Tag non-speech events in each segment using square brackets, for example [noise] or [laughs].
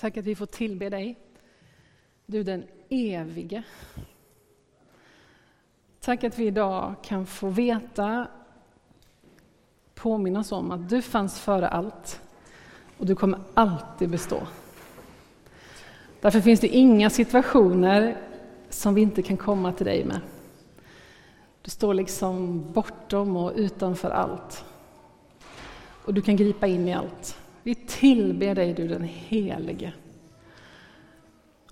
Tack att vi får tillbe dig. Du den evige. Tack att vi idag kan få veta, påminnas om att du fanns före allt och du kommer alltid bestå. Därför finns det inga situationer som vi inte kan komma till dig med. Du står liksom bortom och utanför allt. Och du kan gripa in i allt. Vi tillber dig, du den helige.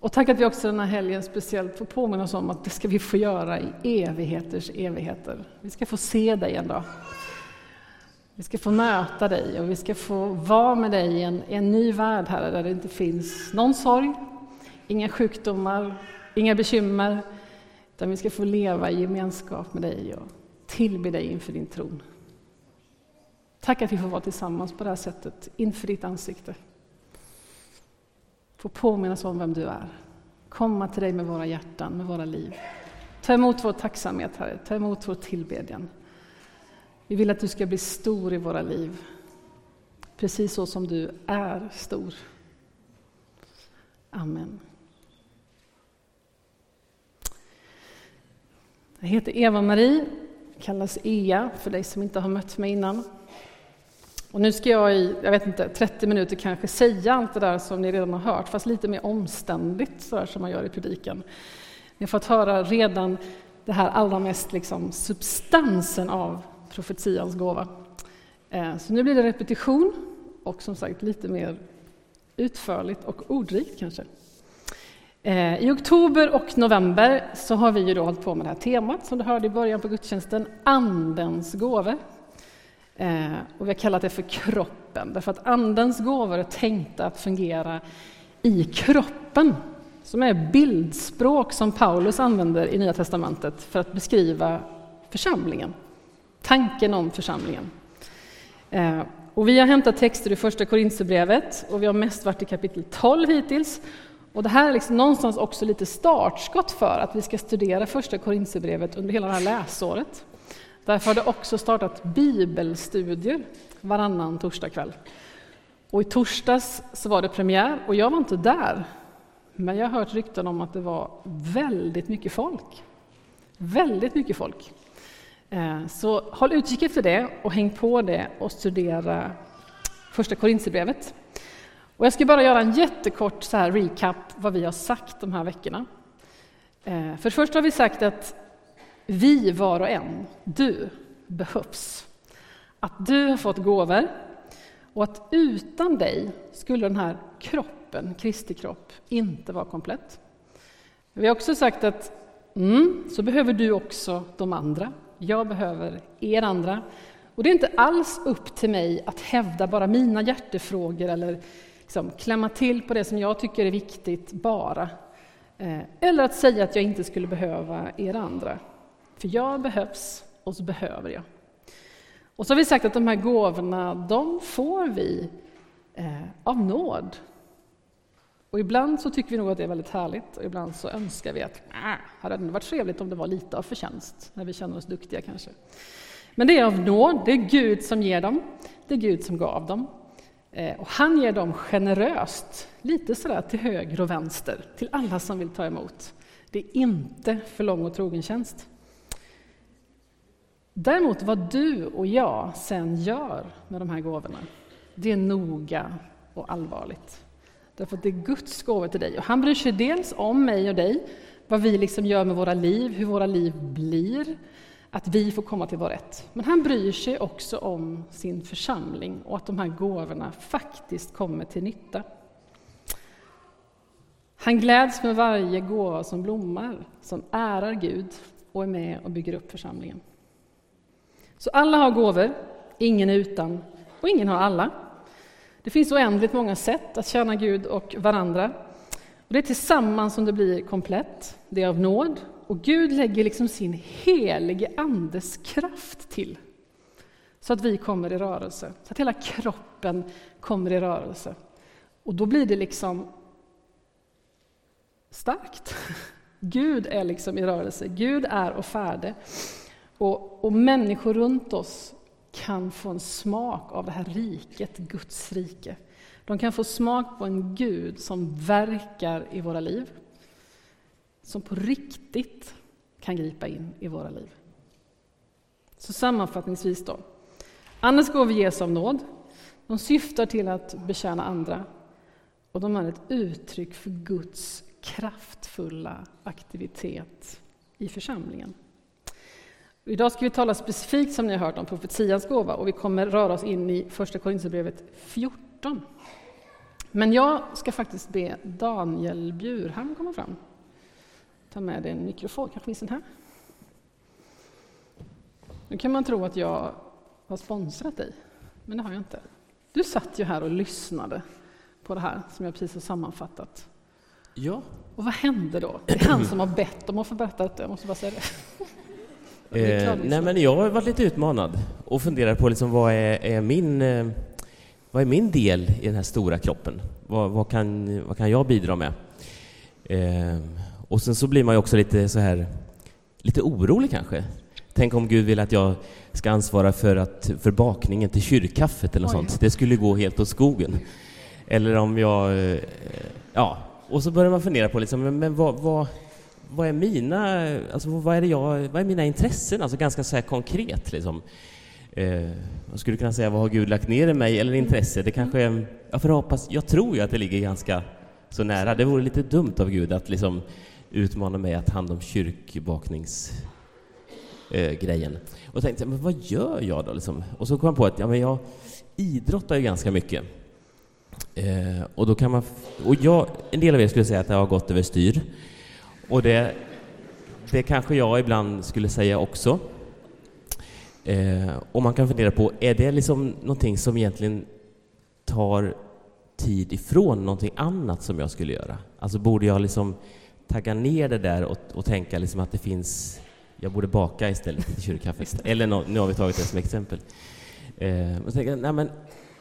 Och tack att vi också den här helgen speciellt får påminna oss om att det ska vi få göra i evigheters evigheter. Vi ska få se dig en dag. Vi ska få möta dig och vi ska få vara med dig i en, en ny värld, Herre, där det inte finns någon sorg, inga sjukdomar, inga bekymmer, utan vi ska få leva i gemenskap med dig och tillbe dig inför din tron. Tack att vi får vara tillsammans på det här sättet inför ditt ansikte. Få påminnas om vem du är. Komma till dig med våra hjärtan, med våra liv. Ta emot vår tacksamhet, Herre. Ta emot vår tillbedjan. Vi vill att du ska bli stor i våra liv. Precis så som du är stor. Amen. Jag heter Eva-Marie, kallas Ea för dig som inte har mött mig innan. Och nu ska jag i, jag vet inte, 30 minuter kanske säga allt det där som ni redan har hört, fast lite mer omständigt så som man gör i predikan. Ni har fått höra redan det här allra mest liksom substansen av profetians gåva. Eh, så nu blir det repetition och som sagt lite mer utförligt och ordrikt kanske. Eh, I oktober och november så har vi ju då hållit på med det här temat som du hörde i början på gudstjänsten, Andens gåvor. Eh, och vi har kallat det för kroppen, därför att Andens gåvor är tänkta att fungera i kroppen, som är bildspråk som Paulus använder i Nya testamentet för att beskriva församlingen, tanken om församlingen. Eh, och vi har hämtat texter i Första Korinthierbrevet och vi har mest varit i kapitel 12 hittills. Och det här är liksom någonstans också lite startskott för att vi ska studera Första Korinthierbrevet under hela det här läsåret. Därför har det också startat bibelstudier varannan torsdagkväll. Och i torsdags så var det premiär och jag var inte där. Men jag har hört rykten om att det var väldigt mycket folk. Väldigt mycket folk. Eh, så håll utkik efter det och häng på det och studera Första Korintierbrevet. Och jag ska bara göra en jättekort så här recap vad vi har sagt de här veckorna. Eh, för det första har vi sagt att vi var och en, du, behövs. Att du har fått gåvor och att utan dig skulle den här kroppen, Kristi kropp, inte vara komplett. Vi har också sagt att mm, så behöver du också de andra. Jag behöver er andra. Och det är inte alls upp till mig att hävda bara mina hjärtefrågor eller liksom klämma till på det som jag tycker är viktigt bara. Eh, eller att säga att jag inte skulle behöva er andra. För jag behövs och så behöver jag. Och så har vi sagt att de här gåvorna, de får vi eh, av nåd. Och ibland så tycker vi nog att det är väldigt härligt och ibland så önskar vi att äh, hade det varit trevligt om det var lite av förtjänst, när vi känner oss duktiga kanske. Men det är av nåd, det är Gud som ger dem, det är Gud som gav dem. Eh, och han ger dem generöst, lite sådär till höger och vänster, till alla som vill ta emot. Det är inte för lång och trogen tjänst. Däremot vad du och jag sen gör med de här gåvorna, det är noga och allvarligt. Därför att det är Guds gåvor till dig. Och han bryr sig dels om mig och dig, vad vi liksom gör med våra liv, hur våra liv blir, att vi får komma till vår rätt. Men han bryr sig också om sin församling och att de här gåvorna faktiskt kommer till nytta. Han gläds med varje gåva som blommar, som ärar Gud och är med och bygger upp församlingen. Så alla har gåvor, ingen är utan och ingen har alla. Det finns oändligt många sätt att tjäna Gud och varandra. Och det är tillsammans som det blir komplett. Det är av nåd och Gud lägger liksom sin helige Andes kraft till så att vi kommer i rörelse, så att hela kroppen kommer i rörelse. Och då blir det liksom starkt. Gud är liksom i rörelse, Gud är och färde. Och, och människor runt oss kan få en smak av det här riket, Guds rike. De kan få smak på en Gud som verkar i våra liv, som på riktigt kan gripa in i våra liv. Så sammanfattningsvis då. Andens gåvor ges av nåd. De syftar till att betjäna andra och de är ett uttryck för Guds kraftfulla aktivitet i församlingen. Idag ska vi tala specifikt, som ni har hört, om profetians gåva och vi kommer röra oss in i Första Korinthierbrevet 14. Men jag ska faktiskt be Daniel Bjurhamn komma fram. Ta med dig en mikrofon, kanske finns den här? Nu kan man tro att jag har sponsrat dig, men det har jag inte. Du satt ju här och lyssnade på det här som jag precis har sammanfattat. Ja. Och vad hände då? Det är han som har bett om att få berätta det, jag måste bara säga det. Eh, nej, men jag har varit lite utmanad och funderar på liksom vad är, är min eh, vad är min del i den här stora kroppen? Vad, vad kan, vad kan jag bidra med? Eh, och sen så blir man ju också lite så här, lite orolig kanske. Tänk om Gud vill att jag ska ansvara för, att, för bakningen till kyrkkaffet eller något sånt. Det skulle gå helt åt skogen. Eller om jag... Eh, ja, och så börjar man fundera på liksom, men, men vad, vad, vad är mina, alltså vad är det jag, vad är mina intressen? Alltså ganska så här konkret liksom. Eh, man skulle kunna säga, vad har Gud lagt ner i mig eller intresse? Det kanske, jag får hoppas, jag tror ju att det ligger ganska så nära. Det vore lite dumt av Gud att liksom utmana mig att hand om kyrkbakningsgrejen. Eh, och tänkte, men vad gör jag då? Liksom? Och så kom jag på att ja, men jag idrottar ju ganska mycket. Eh, och då kan man, och jag, en del av er skulle säga att det har gått överstyr. Och det, det kanske jag ibland skulle säga också. Eh, och man kan fundera på, är det liksom någonting som egentligen tar tid ifrån någonting annat som jag skulle göra? Alltså borde jag liksom tagga ner det där och, och tänka liksom att det finns, jag borde baka istället till kyrkkaffet. [laughs] Eller no, nu har vi tagit det som exempel. Eh, och tänka, nej men,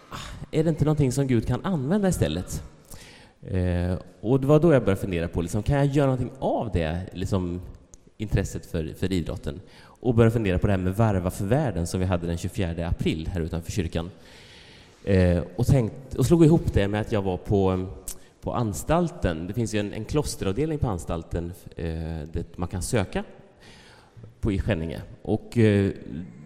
ah, är det inte någonting som Gud kan använda istället? Eh, och det var då jag började fundera på, liksom, kan jag göra någonting av det, liksom, intresset för, för idrotten? Och började fundera på det här med Varva för världen som vi hade den 24 april här utanför kyrkan. Eh, och, tänkt, och slog ihop det med att jag var på, på anstalten. Det finns ju en, en klosteravdelning på anstalten eh, där man kan söka på i Skänninge. Och eh,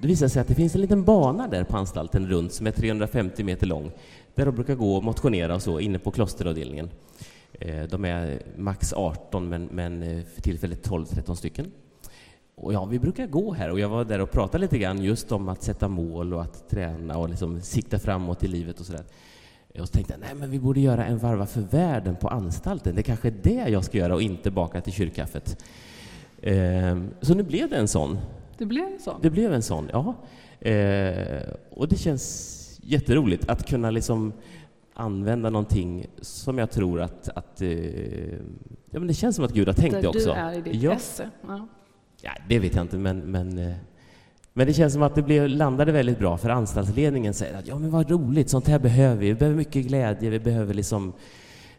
det visade sig att det finns en liten bana där på anstalten runt som är 350 meter lång där de brukar gå och motionera och så inne på klosteravdelningen. Eh, de är max 18 men, men eh, för tillfället 12-13 stycken. Och ja, vi brukar gå här och jag var där och pratade lite grann just om att sätta mål och att träna och liksom sikta framåt i livet och sådär. Och så tänkte jag, nej men vi borde göra en varva för världen på anstalten. Det är kanske är det jag ska göra och inte baka till kyrkkaffet. Ehm, så nu blev det en sån. Det blev en sån? Det blev en sån, ja. Ehm, och det känns jätteroligt att kunna liksom använda någonting som jag tror att, att eh, ja, men det känns som att Gud har tänkt Där det också. du är i ditt ja. esse. Ja. Ja, det vet jag inte, men, men, eh, men det känns som att det blev, landade väldigt bra, för anstaltsledningen säger att ja, men vad roligt, sånt här behöver vi. Vi behöver mycket glädje, vi behöver liksom...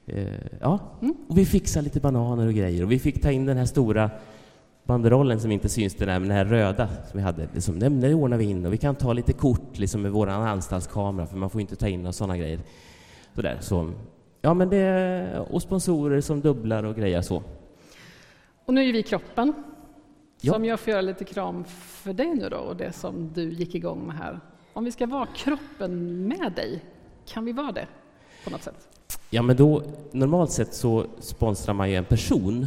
Eh, ja, Mm. och vi fixar lite bananer och grejer. Och vi fick ta in den här stora banderollen som inte syns, den här, men den här röda som vi hade. Liksom, men det ordnar vi in och vi kan ta lite kort liksom, med vår anstaltskamera, för man får inte ta in några sådana grejer. Sådär, så, ja, men det, och sponsorer som dubblar och grejer så. Och nu är vi kroppen. Ja. Som jag får göra lite kram för dig nu då och det som du gick igång med här. Om vi ska vara kroppen med dig, kan vi vara det på något sätt? Ja, men då, normalt sett så sponsrar man ju en person.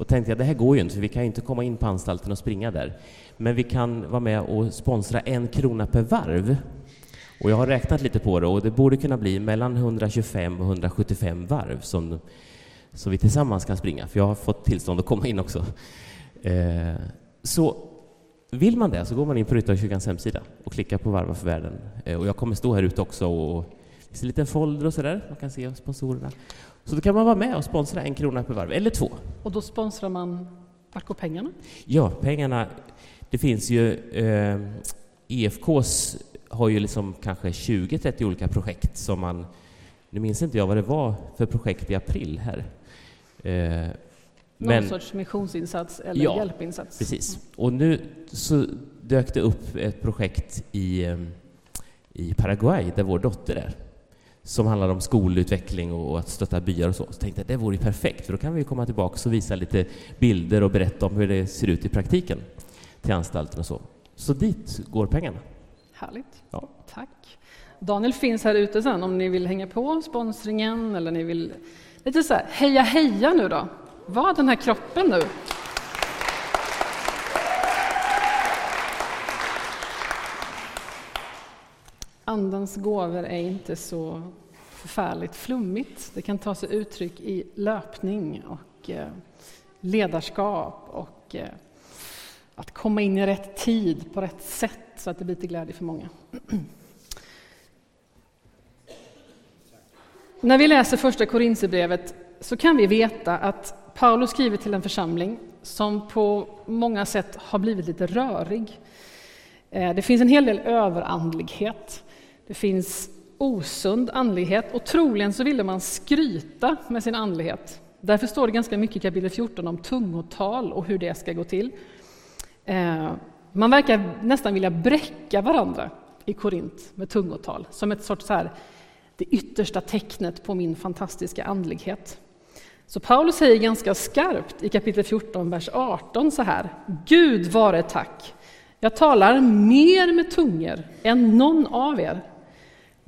Och tänkte jag, det här går ju inte, för vi kan ju inte komma in på anstalten och springa där. Men vi kan vara med och sponsra en krona per varv. Och jag har räknat lite på det och det borde kunna bli mellan 125 och 175 varv som, som vi tillsammans kan springa, för jag har fått tillstånd att komma in också. Eh, så vill man det så går man in på Ryttarkyrkans hemsida och klickar på Varva för världen. Eh, och jag kommer stå här ute också och det finns en liten folder och sådär, man kan se sponsorerna. Så då kan man vara med och sponsra en krona per varv, eller två. Och då sponsrar man, vart går pengarna? Ja, pengarna, det finns ju, eh, EFKs har ju liksom kanske 20-30 olika projekt som man, nu minns inte jag vad det var för projekt i april här. Eh, Någon sorts missionsinsats eller Ja, hjälpinsats? Precis. Och nu så dök det upp ett projekt i, eh, i Paraguay där vår dotter är. Som handlade om skolutveckling och att stötta byar och så. Så tänkte jag det vore perfekt, för då kan vi komma tillbaka och visa lite bilder och berätta om hur det ser ut i praktiken till anstalten och så. Så dit går pengarna. Härligt. Ja. Tack. Daniel finns här ute sen om ni vill hänga på sponsringen eller ni vill lite så här, heja heja nu då. Var den här kroppen nu. Andens gåvor är inte så förfärligt flummigt. Det kan ta sig uttryck i löpning och eh, ledarskap och eh, att komma in i rätt tid på rätt sätt så att det blir till glädje för många. [clears throat] När vi läser första Korinthierbrevet så kan vi veta att Paulus skriver till en församling som på många sätt har blivit lite rörig. Eh, det finns en hel del överandlighet. Det finns osund andlighet och troligen så ville man skryta med sin andlighet. Därför står det ganska mycket i kapitel 14 om tungotal och hur det ska gå till. Eh, man verkar nästan vilja bräcka varandra i Korint med tungotal, som ett sorts så här, det yttersta tecknet på min fantastiska andlighet. Så Paulus säger ganska skarpt i kapitel 14, vers 18 så här. Gud vare tack! Jag talar mer med tungor än någon av er.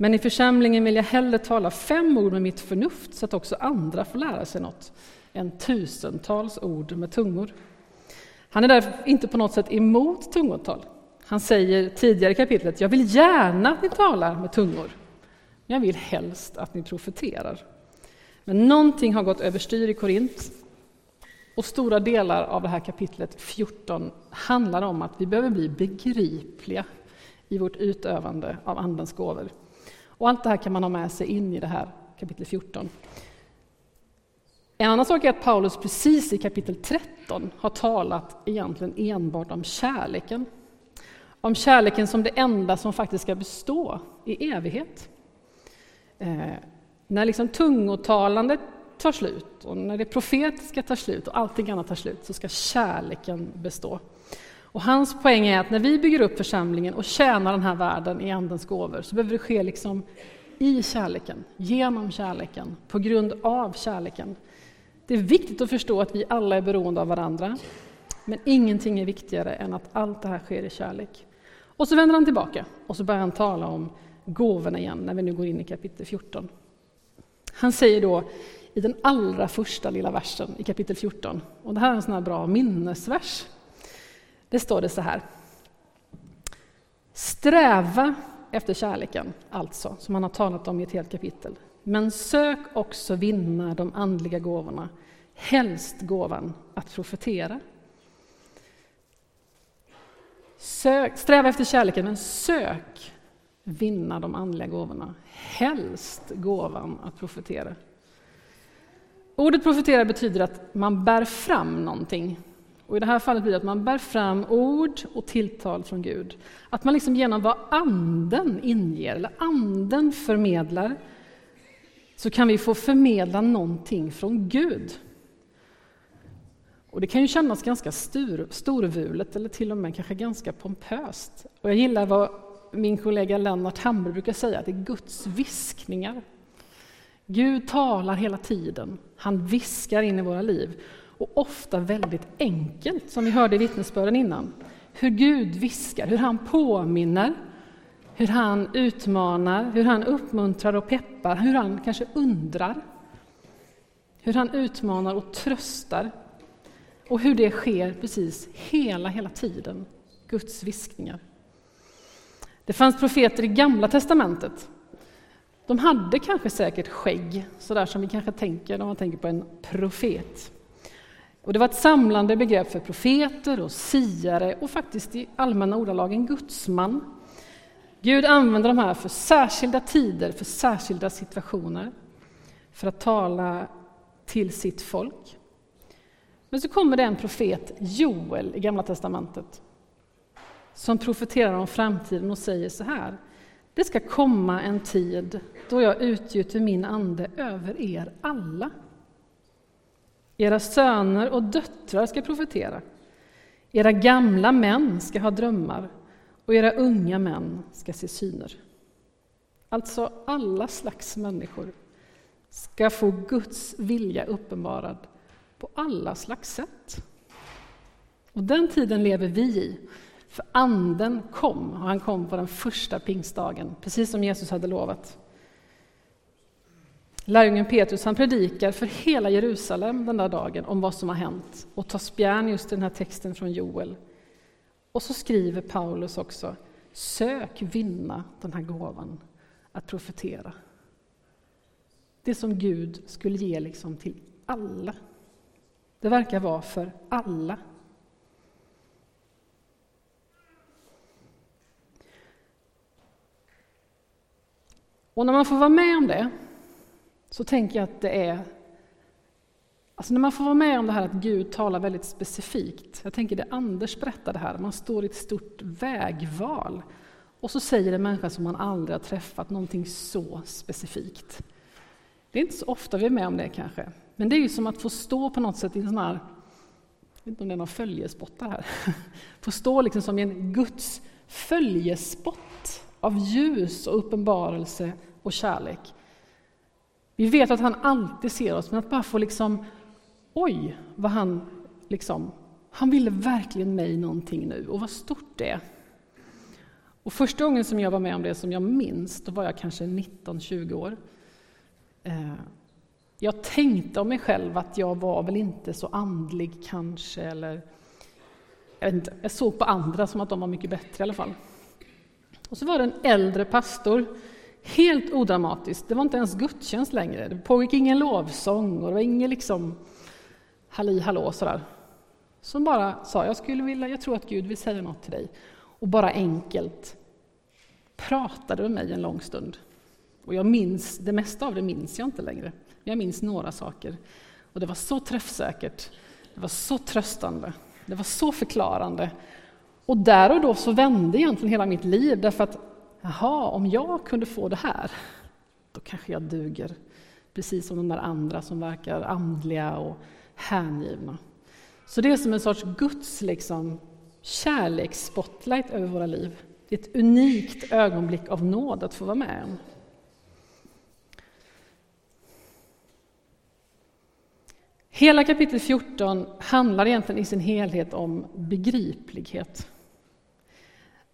Men i församlingen vill jag hellre tala fem ord med mitt förnuft så att också andra får lära sig något, än tusentals ord med tungor. Han är därför inte på något sätt emot tungotal. Han säger tidigare i kapitlet, jag vill gärna att ni talar med tungor. Jag vill helst att ni profeterar. Men någonting har gått överstyr i Korint och stora delar av det här kapitlet 14 handlar om att vi behöver bli begripliga i vårt utövande av Andens gåvor. Och allt det här kan man ha med sig in i det här kapitel 14. En annan sak är att Paulus precis i kapitel 13 har talat egentligen enbart om kärleken. Om kärleken som det enda som faktiskt ska bestå i evighet. Eh, när liksom tungotalandet tar slut och när det profetiska tar slut och allting annat tar slut så ska kärleken bestå. Och hans poäng är att när vi bygger upp församlingen och tjänar den här världen i Andens gåvor så behöver det ske liksom i kärleken, genom kärleken, på grund av kärleken. Det är viktigt att förstå att vi alla är beroende av varandra, men ingenting är viktigare än att allt det här sker i kärlek. Och så vänder han tillbaka och så börjar han tala om gåvorna igen när vi nu går in i kapitel 14. Han säger då i den allra första lilla versen i kapitel 14, och det här är en sån här bra minnesvers. Det står det så här. Sträva efter kärleken, alltså, som han har talat om i ett helt kapitel. Men sök också vinna de andliga gåvorna, helst gåvan att profetera. Sök, sträva efter kärleken, men sök vinna de andliga gåvorna, helst gåvan att profetera. Ordet profetera betyder att man bär fram någonting. Och I det här fallet blir det att man bär fram ord och tilltal från Gud. Att man liksom genom vad Anden inger, eller Anden förmedlar, så kan vi få förmedla någonting från Gud. Och Det kan ju kännas ganska stor, storvulet eller till och med kanske ganska pompöst. Och jag gillar vad min kollega Lennart Hamberg brukar säga, att det är Guds viskningar. Gud talar hela tiden, han viskar in i våra liv. Och ofta väldigt enkelt, som vi hörde i vittnesbörden innan. Hur Gud viskar, hur han påminner, hur han utmanar, hur han uppmuntrar och peppar, hur han kanske undrar. Hur han utmanar och tröstar. Och hur det sker precis hela, hela tiden. Guds viskningar. Det fanns profeter i Gamla testamentet. De hade kanske säkert skägg, sådär som vi kanske tänker när man tänker på en profet. Och det var ett samlande begrepp för profeter och siare och faktiskt i allmänna ordalag en gudsman. Gud använder de här för särskilda tider, för särskilda situationer, för att tala till sitt folk. Men så kommer det en profet, Joel, i Gamla testamentet, som profeterar om framtiden och säger så här. Det ska komma en tid då jag utgjuter min ande över er alla. Era söner och döttrar ska profetera. Era gamla män ska ha drömmar och era unga män ska se syner. alltså alla slags människor, ska få Guds vilja uppenbarad på alla slags sätt. Och den tiden lever vi i, för Anden kom, och han kom på den första pingstdagen, precis som Jesus hade lovat. Lärjungen Petrus han predikar för hela Jerusalem den där dagen om vad som har hänt och tar spjärn just i den här texten från Joel. Och så skriver Paulus också, sök vinna den här gåvan att profetera. Det som Gud skulle ge liksom till alla. Det verkar vara för alla. Och när man får vara med om det så tänker jag att det är Alltså när man får vara med om det här att Gud talar väldigt specifikt. Jag tänker det Anders berättade här, man står i ett stort vägval och så säger en människa som man aldrig har träffat någonting så specifikt. Det är inte så ofta vi är med om det kanske, men det är ju som att få stå på något sätt i en sån här, jag vet inte om det är någon följespottar här, [laughs] få stå liksom som i en Guds följespott av ljus och uppenbarelse och kärlek. Vi vet att han alltid ser oss, men att bara få liksom, oj, vad han liksom, han ville verkligen mig någonting nu, och vad stort det är. Och första gången som jag var med om det som jag minns, då var jag kanske 19-20 år. Eh, jag tänkte om mig själv att jag var väl inte så andlig kanske, eller jag vet inte, jag såg på andra som att de var mycket bättre i alla fall. Och så var det en äldre pastor Helt odramatiskt, det var inte ens gudstjänst längre. Det pågick ingen lovsång och det var ingen liksom halli hallå sådär. Som bara sa, jag skulle vilja, jag tror att Gud vill säga något till dig. Och bara enkelt pratade med mig en lång stund. Och jag minns, det mesta av det minns jag inte längre. Jag minns några saker. Och det var så träffsäkert, det var så tröstande, det var så förklarande. Och där och då så vände egentligen hela mitt liv, därför att Jaha, om jag kunde få det här, då kanske jag duger. Precis som de där andra som verkar andliga och hängivna. Så det är som en sorts Guds liksom, kärleksspotlight över våra liv. Det är ett unikt ögonblick av nåd att få vara med om. Hela kapitel 14 handlar egentligen i sin helhet om begriplighet.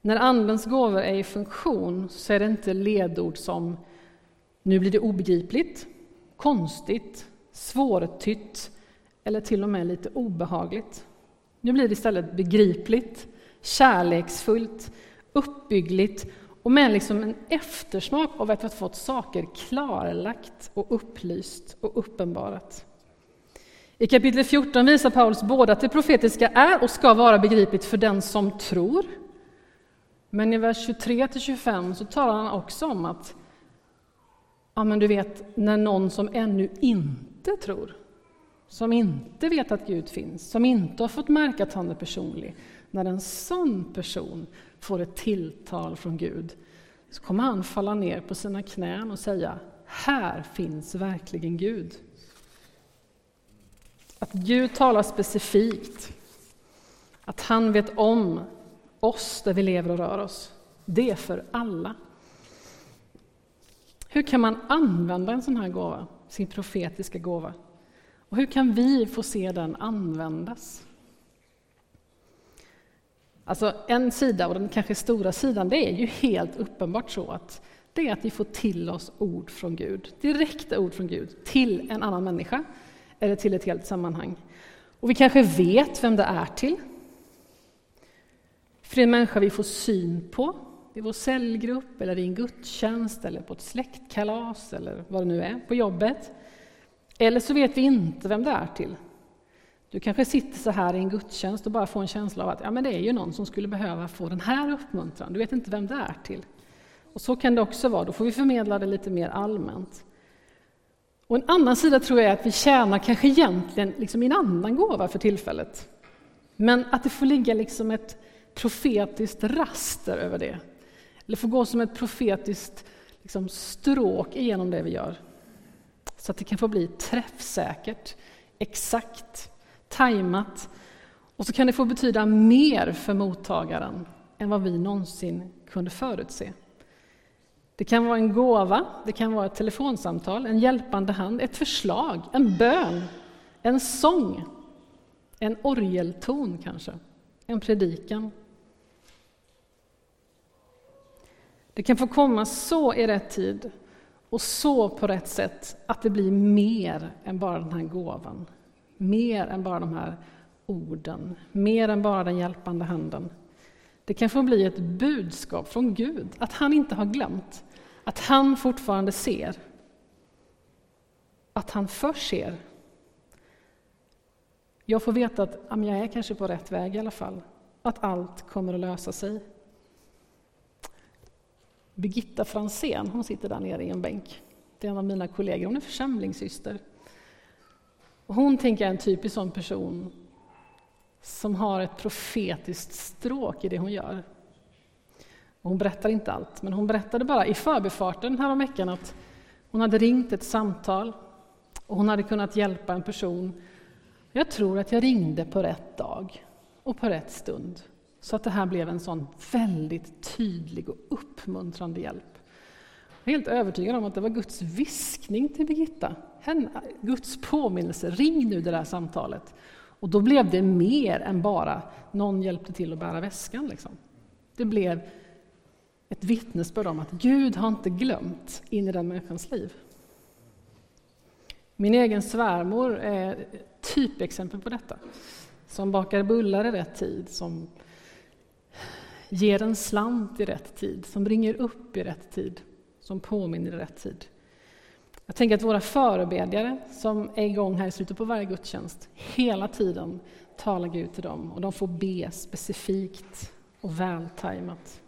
När Andens gåvor är i funktion så är det inte ledord som nu blir det obegripligt, konstigt, svårtytt eller till och med lite obehagligt. Nu blir det istället begripligt, kärleksfullt, uppbyggligt och med liksom en eftersmak av att ha fått saker klarlagt och upplyst och uppenbarat. I kapitel 14 visar Paulus både att det profetiska är och ska vara begripligt för den som tror men i vers 23 25 så talar han också om att ja, men du vet, när någon som ännu inte tror, som inte vet att Gud finns, som inte har fått märka att han är personlig, när en sån person får ett tilltal från Gud, så kommer han falla ner på sina knän och säga, här finns verkligen Gud. Att Gud talar specifikt, att han vet om oss där vi lever och rör oss. Det är för alla. Hur kan man använda en sån här gåva, sin profetiska gåva? Och hur kan vi få se den användas? Alltså en sida, och den kanske stora sidan, det är ju helt uppenbart så att det är att vi får till oss ord från Gud, direkta ord från Gud, till en annan människa eller till ett helt sammanhang. Och vi kanske vet vem det är till, för en människa vi får syn på i vår cellgrupp, eller i en gudstjänst, eller på ett släktkalas, eller vad det nu är, på jobbet. Eller så vet vi inte vem det är till. Du kanske sitter så här i en gudstjänst och bara får en känsla av att ja, men det är ju någon som skulle behöva få den här uppmuntran. Du vet inte vem det är till. Och så kan det också vara, då får vi förmedla det lite mer allmänt. Och en annan sida tror jag är att vi tjänar kanske egentligen liksom en annan gåva för tillfället. Men att det får ligga liksom ett profetiskt raster över det. Eller får gå som ett profetiskt liksom, stråk igenom det vi gör. Så att det kan få bli träffsäkert, exakt, tajmat. Och så kan det få betyda mer för mottagaren än vad vi någonsin kunde förutse. Det kan vara en gåva, det kan vara ett telefonsamtal, en hjälpande hand, ett förslag, en bön, en sång, en orgelton kanske, en predikan. Det kan få komma så i rätt tid och så på rätt sätt att det blir mer än bara den här gåvan. Mer än bara de här orden, mer än bara den hjälpande handen. Det kan få bli ett budskap från Gud, att han inte har glömt, att han fortfarande ser. Att han förser. Jag får veta att jag är kanske på rätt väg i alla fall, att allt kommer att lösa sig. Birgitta Fransén, hon sitter där nere i en bänk. Det är en av mina kollegor, hon är församlingssyster. Hon tänker jag är en typisk sån person som har ett profetiskt stråk i det hon gör. hon berättar inte allt, men hon berättade bara i förbifarten häromveckan att hon hade ringt ett samtal och hon hade kunnat hjälpa en person. Jag tror att jag ringde på rätt dag och på rätt stund. Så att det här blev en sån väldigt tydlig och uppmuntrande hjälp. Jag är helt övertygad om att det var Guds viskning till Birgitta. Guds påminnelse, ring nu det där samtalet. Och då blev det mer än bara någon hjälpte till att bära väskan. Liksom. Det blev ett vittnesbörd om att Gud har inte glömt in i den människans liv. Min egen svärmor är typexempel på detta. Som bakar bullar i rätt tid, som ger en slant i rätt tid, som ringer upp i rätt tid, som påminner i rätt tid. Jag tänker att våra förebedjare som är igång här i slutet på varje gudstjänst, hela tiden talar Gud till dem och de får be specifikt och vältajmat.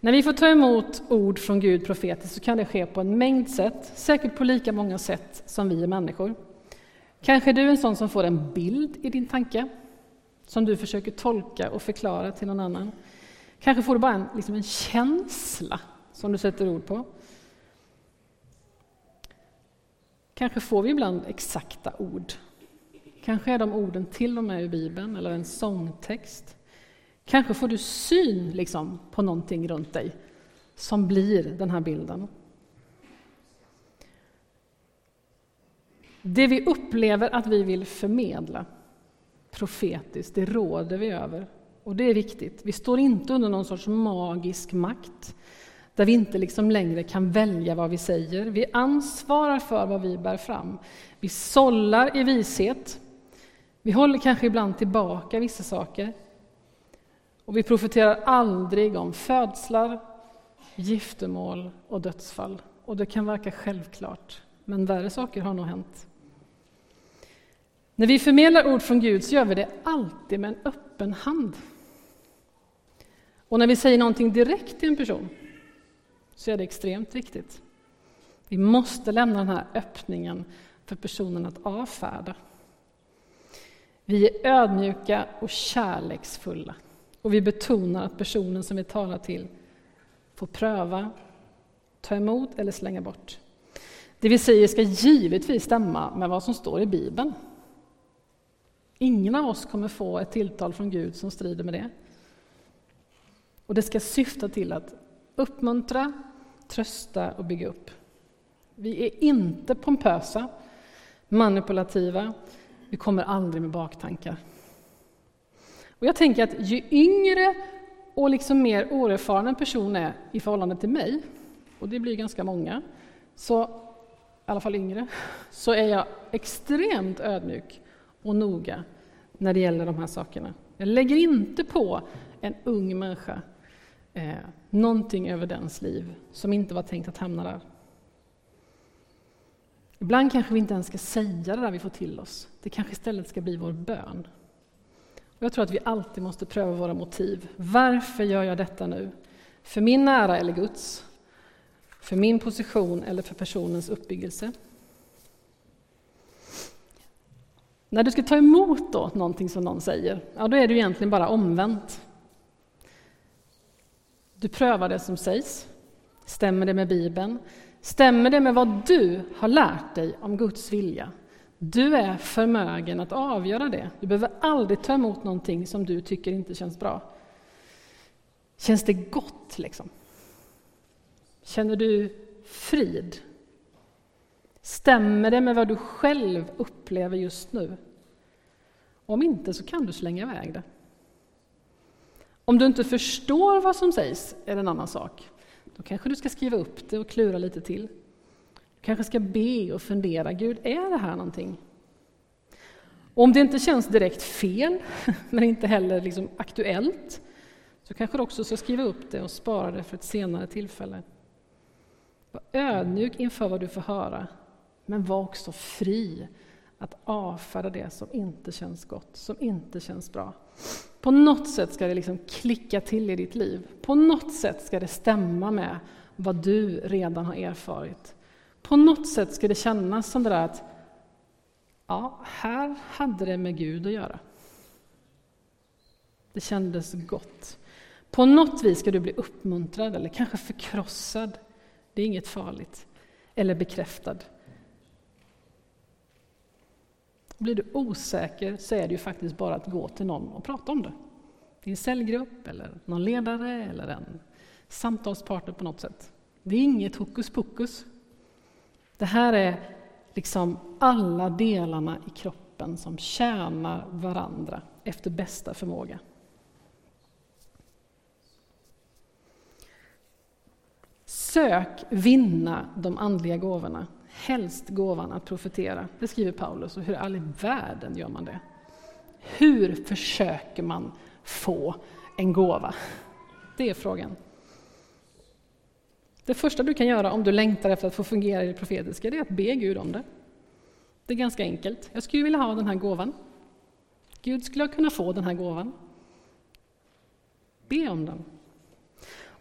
När vi får ta emot ord från Gud profetiskt så kan det ske på en mängd sätt, säkert på lika många sätt som vi är människor. Kanske är du en sån som får en bild i din tanke, som du försöker tolka och förklara till någon annan. Kanske får du bara en, liksom en känsla som du sätter ord på. Kanske får vi ibland exakta ord. Kanske är de orden till och med i Bibeln eller en sångtext. Kanske får du syn liksom, på någonting runt dig som blir den här bilden. Det vi upplever att vi vill förmedla profetiskt, det råder vi över. Och det är viktigt. Vi står inte under någon sorts magisk makt där vi inte liksom längre kan välja vad vi säger. Vi ansvarar för vad vi bär fram. Vi sållar i vishet. Vi håller kanske ibland tillbaka vissa saker. Och vi profeterar aldrig om födslar, giftermål och dödsfall. Och det kan verka självklart, men värre saker har nog hänt. När vi förmedlar ord från Gud så gör vi det alltid med en öppen hand. Och när vi säger någonting direkt till en person så är det extremt viktigt. Vi måste lämna den här öppningen för personen att avfärda. Vi är ödmjuka och kärleksfulla och vi betonar att personen som vi talar till får pröva, ta emot eller slänga bort. Det vi säger ska givetvis stämma med vad som står i Bibeln. Ingen av oss kommer få ett tilltal från Gud som strider med det. Och det ska syfta till att uppmuntra, trösta och bygga upp. Vi är inte pompösa, manipulativa, vi kommer aldrig med baktankar. Och jag tänker att ju yngre och liksom mer oerfaren en person är i förhållande till mig, och det blir ganska många, så, i alla fall yngre, så är jag extremt ödmjuk och noga när det gäller de här sakerna. Jag lägger inte på en ung människa eh, någonting över dens liv som inte var tänkt att hamna där. Ibland kanske vi inte ens ska säga det där vi får till oss. Det kanske istället ska bli vår bön. Och jag tror att vi alltid måste pröva våra motiv. Varför gör jag detta nu? För min ära eller Guds? För min position eller för personens uppbyggelse? När du ska ta emot då någonting som någon säger, ja då är det egentligen bara omvänt. Du prövar det som sägs. Stämmer det med Bibeln? Stämmer det med vad du har lärt dig om Guds vilja? Du är förmögen att avgöra det. Du behöver aldrig ta emot någonting som du tycker inte känns bra. Känns det gott, liksom? Känner du frid? Stämmer det med vad du själv upplever just nu? Om inte så kan du slänga iväg det. Om du inte förstår vad som sägs är det en annan sak. Då kanske du ska skriva upp det och klura lite till. Du kanske ska be och fundera, Gud, är det här någonting? Och om det inte känns direkt fel, [laughs] men inte heller liksom aktuellt, så kanske du också ska skriva upp det och spara det för ett senare tillfälle. Var ödmjuk inför vad du får höra, men var också fri att avfärda det som inte känns gott, som inte känns bra. På något sätt ska det liksom klicka till i ditt liv. På något sätt ska det stämma med vad du redan har erfarit. På något sätt ska det kännas som det där att ja, här hade det med Gud att göra. Det kändes gott. På något vis ska du bli uppmuntrad eller kanske förkrossad. Det är inget farligt. Eller bekräftad. Blir du osäker så är det ju faktiskt bara att gå till någon och prata om det. Din cellgrupp, eller någon ledare eller en samtalspartner på något sätt. Det är inget hokus pokus. Det här är liksom alla delarna i kroppen som tjänar varandra efter bästa förmåga. Sök vinna de andliga gåvorna helst gåvan att profetera. Det skriver Paulus, och hur i all världen gör man det? Hur försöker man få en gåva? Det är frågan. Det första du kan göra om du längtar efter att få fungera i det profetiska, det är att be Gud om det. Det är ganska enkelt. Jag skulle vilja ha den här gåvan. Gud, skulle jag kunna få den här gåvan? Be om den.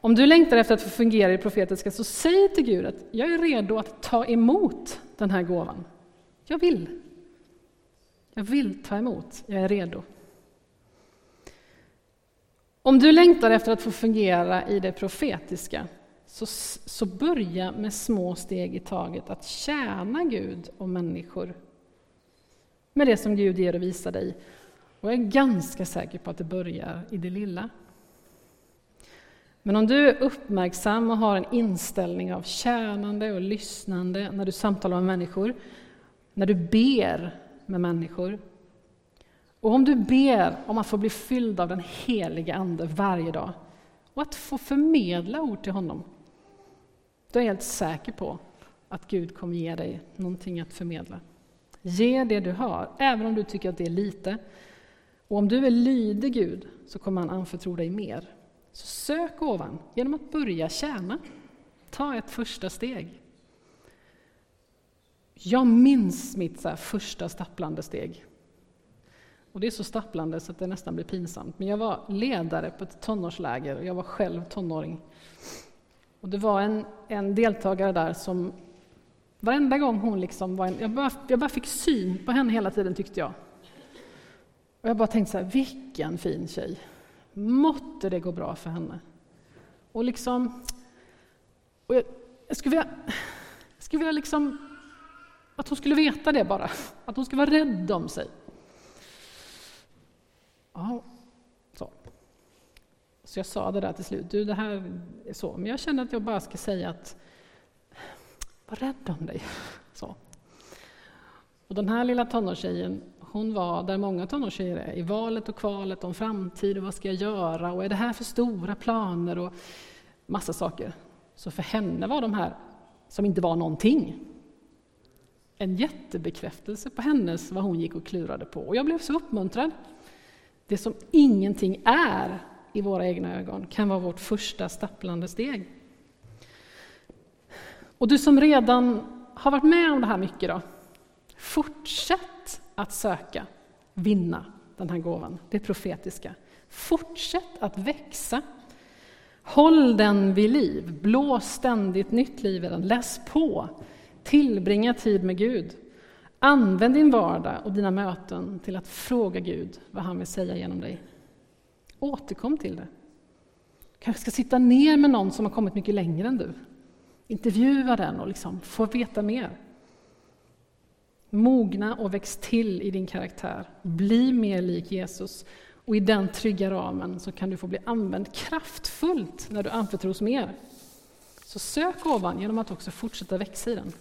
Om du längtar efter att få fungera i det profetiska, så säg till Gud att jag är redo att ta emot den här gåvan. Jag vill. Jag vill ta emot, jag är redo. Om du längtar efter att få fungera i det profetiska, så, så börja med små steg i taget att tjäna Gud och människor med det som Gud ger och visar dig. Och jag är ganska säker på att det börjar i det lilla. Men om du är uppmärksam och har en inställning av tjänande och lyssnande när du samtalar med människor, när du ber med människor, och om du ber om att få bli fylld av den heliga Ande varje dag och att få förmedla ord till honom, då är jag helt säker på att Gud kommer ge dig någonting att förmedla. Ge det du har, även om du tycker att det är lite. Och om du är lydig Gud så kommer han anförtro dig mer. Så sök ovan genom att börja tjäna. Ta ett första steg. Jag minns mitt så första stapplande steg. Och det är så stapplande så att det nästan blir pinsamt. Men jag var ledare på ett tonårsläger och jag var själv tonåring. Och det var en, en deltagare där som varenda gång hon liksom var en, jag, bara, jag bara fick syn på henne hela tiden tyckte jag. Och jag bara tänkte så här, vilken fin tjej. Måtte det gå bra för henne. Och liksom... Och jag, jag skulle vilja, jag skulle vilja liksom, att hon skulle veta det bara. Att hon skulle vara rädd om sig. Ja, så. Så jag sa det där till slut. Du, det här är så. Men jag känner att jag bara ska säga att var rädd om dig. Så. Och den här lilla tonårstjejen, hon var där många tonårstjejer är, i valet och kvalet om framtid och vad ska jag göra och är det här för stora planer och massa saker. Så för henne var de här, som inte var någonting, en jättebekräftelse på hennes, vad hon gick och klurade på. Och jag blev så uppmuntrad. Det som ingenting är i våra egna ögon kan vara vårt första stapplande steg. Och du som redan har varit med om det här mycket då, fortsätt att söka vinna den här gåvan, det profetiska. Fortsätt att växa. Håll den vid liv, blås ständigt nytt liv i den, läs på, tillbringa tid med Gud. Använd din vardag och dina möten till att fråga Gud vad han vill säga genom dig. Återkom till det. kanske ska sitta ner med någon som har kommit mycket längre än du. Intervjua den och liksom få veta mer. Mogna och väx till i din karaktär. Bli mer lik Jesus. Och i den trygga ramen så kan du få bli använd kraftfullt när du anförtros mer. Så sök gåvan genom att också fortsätta växa i den.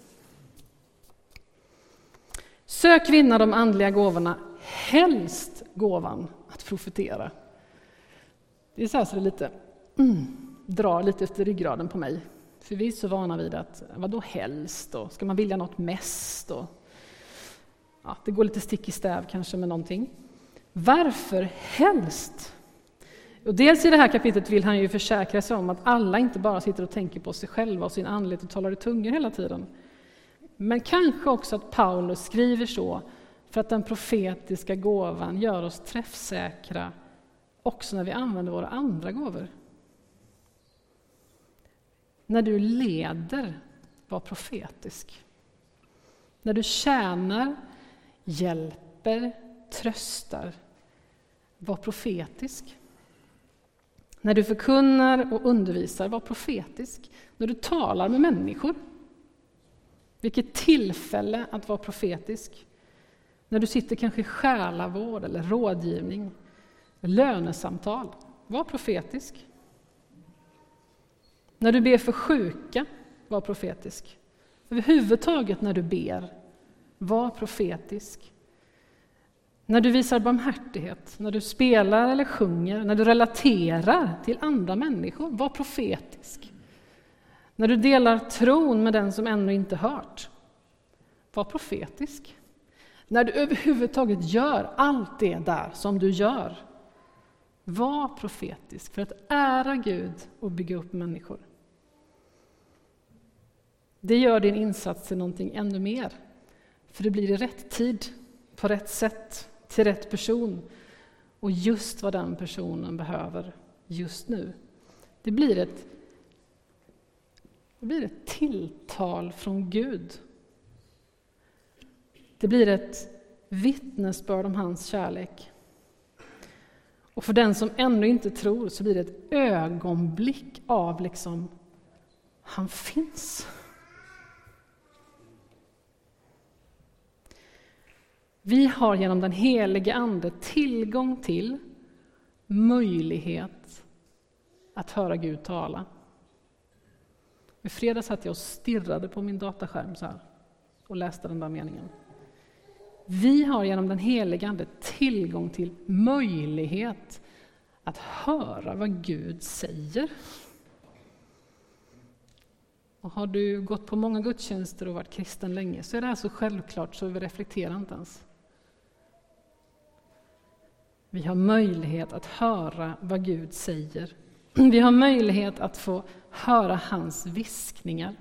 Sök vinna de andliga gåvorna, helst gåvan att profetera. Det är så här så det lite mm, drar lite efter ryggraden på mig. För vi är så vana vid att, vadå helst? Och ska man vilja något mest? Och, ja, det går lite stick i stäv kanske med någonting. Varför helst? Och dels i det här kapitlet vill han ju försäkra sig om att alla inte bara sitter och tänker på sig själva och sin andlighet och talar i tungor hela tiden. Men kanske också att Paulus skriver så för att den profetiska gåvan gör oss träffsäkra också när vi använder våra andra gåvor. När du leder, var profetisk. När du tjänar, hjälper, tröstar, var profetisk. När du förkunnar och undervisar, var profetisk. När du talar med människor, vilket tillfälle att vara profetisk. När du sitter kanske i själavård eller rådgivning, lönesamtal, var profetisk. När du ber för sjuka, var profetisk. Överhuvudtaget när du ber, var profetisk. När du visar barmhärtighet, när du spelar eller sjunger, när du relaterar till andra människor, var profetisk. När du delar tron med den som ännu inte hört, var profetisk. När du överhuvudtaget gör allt det där som du gör, var profetisk för att ära Gud och bygga upp människor. Det gör din insats till någonting ännu mer, för det blir i rätt tid, på rätt sätt, till rätt person och just vad den personen behöver just nu. Det blir ett, det blir ett tilltal från Gud. Det blir ett vittnesbörd om hans kärlek. Och för den som ännu inte tror så blir det ett ögonblick av liksom, han finns. Vi har genom den helige Ande tillgång till, möjlighet att höra Gud tala. I fredags satt jag och stirrade på min dataskärm så här och läste den där meningen. Vi har genom den helige Ande tillgång till möjlighet att höra vad Gud säger. Och har du gått på många gudstjänster och varit kristen länge så är det här så självklart så vi reflekterar inte ens. Vi har möjlighet att höra vad Gud säger. Vi har möjlighet att få höra hans viskningar.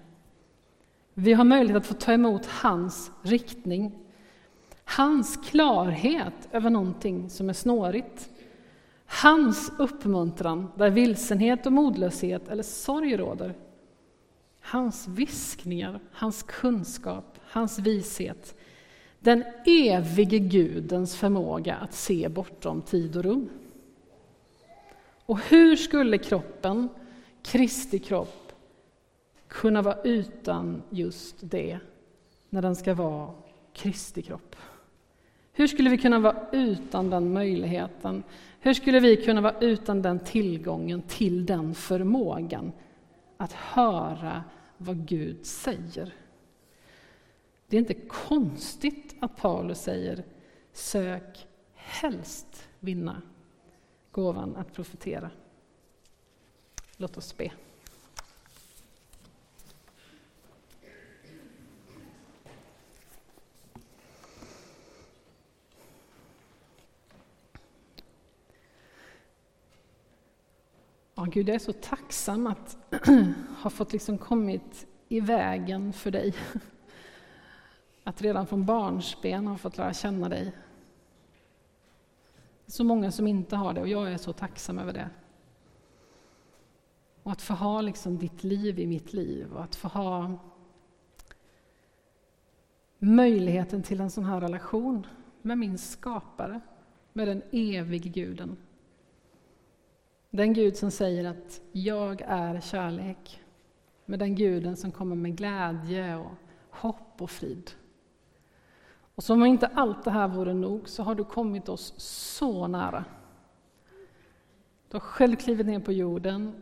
Vi har möjlighet att få ta emot hans riktning. Hans klarhet över någonting som är snårigt. Hans uppmuntran där vilsenhet och modlöshet eller sorg råder. Hans viskningar, hans kunskap, hans vishet den evige Gudens förmåga att se bortom tid och rum. Och hur skulle kroppen, Kristi kropp, kunna vara utan just det, när den ska vara Kristi kropp? Hur skulle vi kunna vara utan den möjligheten? Hur skulle vi kunna vara utan den tillgången till den förmågan att höra vad Gud säger? Det är inte konstigt att Paulus säger sök helst vinna gåvan att profetera. Låt oss be. Ja, Gud, jag är så tacksam att [clears throat] ha fått liksom kommit i vägen för dig. Att redan från barnsben ha fått lära känna dig. Det är så många som inte har det och jag är så tacksam över det. Och att få ha liksom ditt liv i mitt liv och att få ha möjligheten till en sån här relation med min skapare, med den evige guden. Den Gud som säger att jag är kärlek, med den guden som kommer med glädje och hopp och frid. Och som om inte allt det här vore nog så har du kommit oss så nära. Du har själv klivit ner på jorden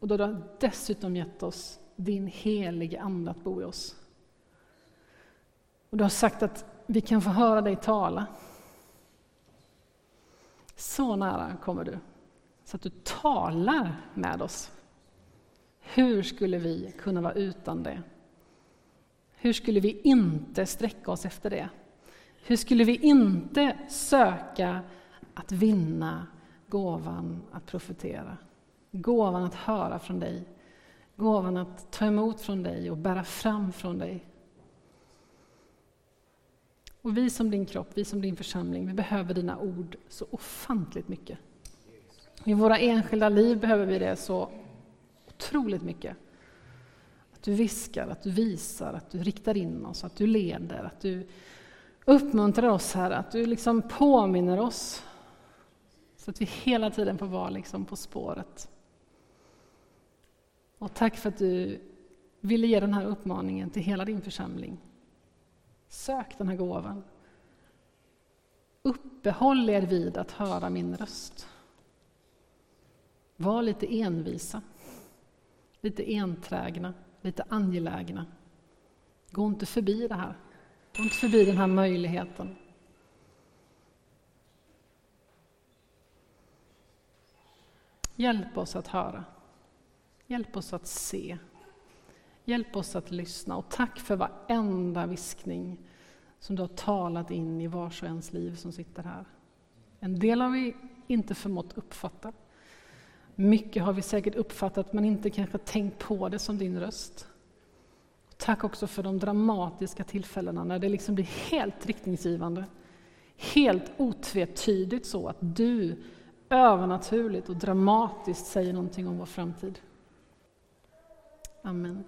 Och då har du dessutom gett oss din helige Ande att bo i oss. Och du har sagt att vi kan få höra dig tala. Så nära kommer du, så att du talar med oss. Hur skulle vi kunna vara utan det? Hur skulle vi inte sträcka oss efter det? Hur skulle vi inte söka att vinna gåvan att profetera? Gåvan att höra från dig, gåvan att ta emot från dig och bära fram från dig. Och vi som din kropp, vi som din församling, vi behöver dina ord så ofantligt mycket. I våra enskilda liv behöver vi det så otroligt mycket. Att du viskar, att du visar, att du riktar in oss, att du leder, att du uppmuntrar oss här, att du liksom påminner oss. Så att vi hela tiden får vara liksom på spåret. Och tack för att du ville ge den här uppmaningen till hela din församling. Sök den här gåvan. Uppehåll er vid att höra min röst. Var lite envisa, lite enträgna, lite angelägna. Gå inte förbi det här. Gå inte förbi den här möjligheten. Hjälp oss att höra. Hjälp oss att se. Hjälp oss att lyssna och tack för varenda viskning som du har talat in i vars och ens liv som sitter här. En del har vi inte förmått uppfatta. Mycket har vi säkert uppfattat men inte kanske tänkt på det som din röst. Tack också för de dramatiska tillfällena när det liksom blir helt riktningsgivande. Helt otvetydigt så att du övernaturligt och dramatiskt säger någonting om vår framtid. Amen.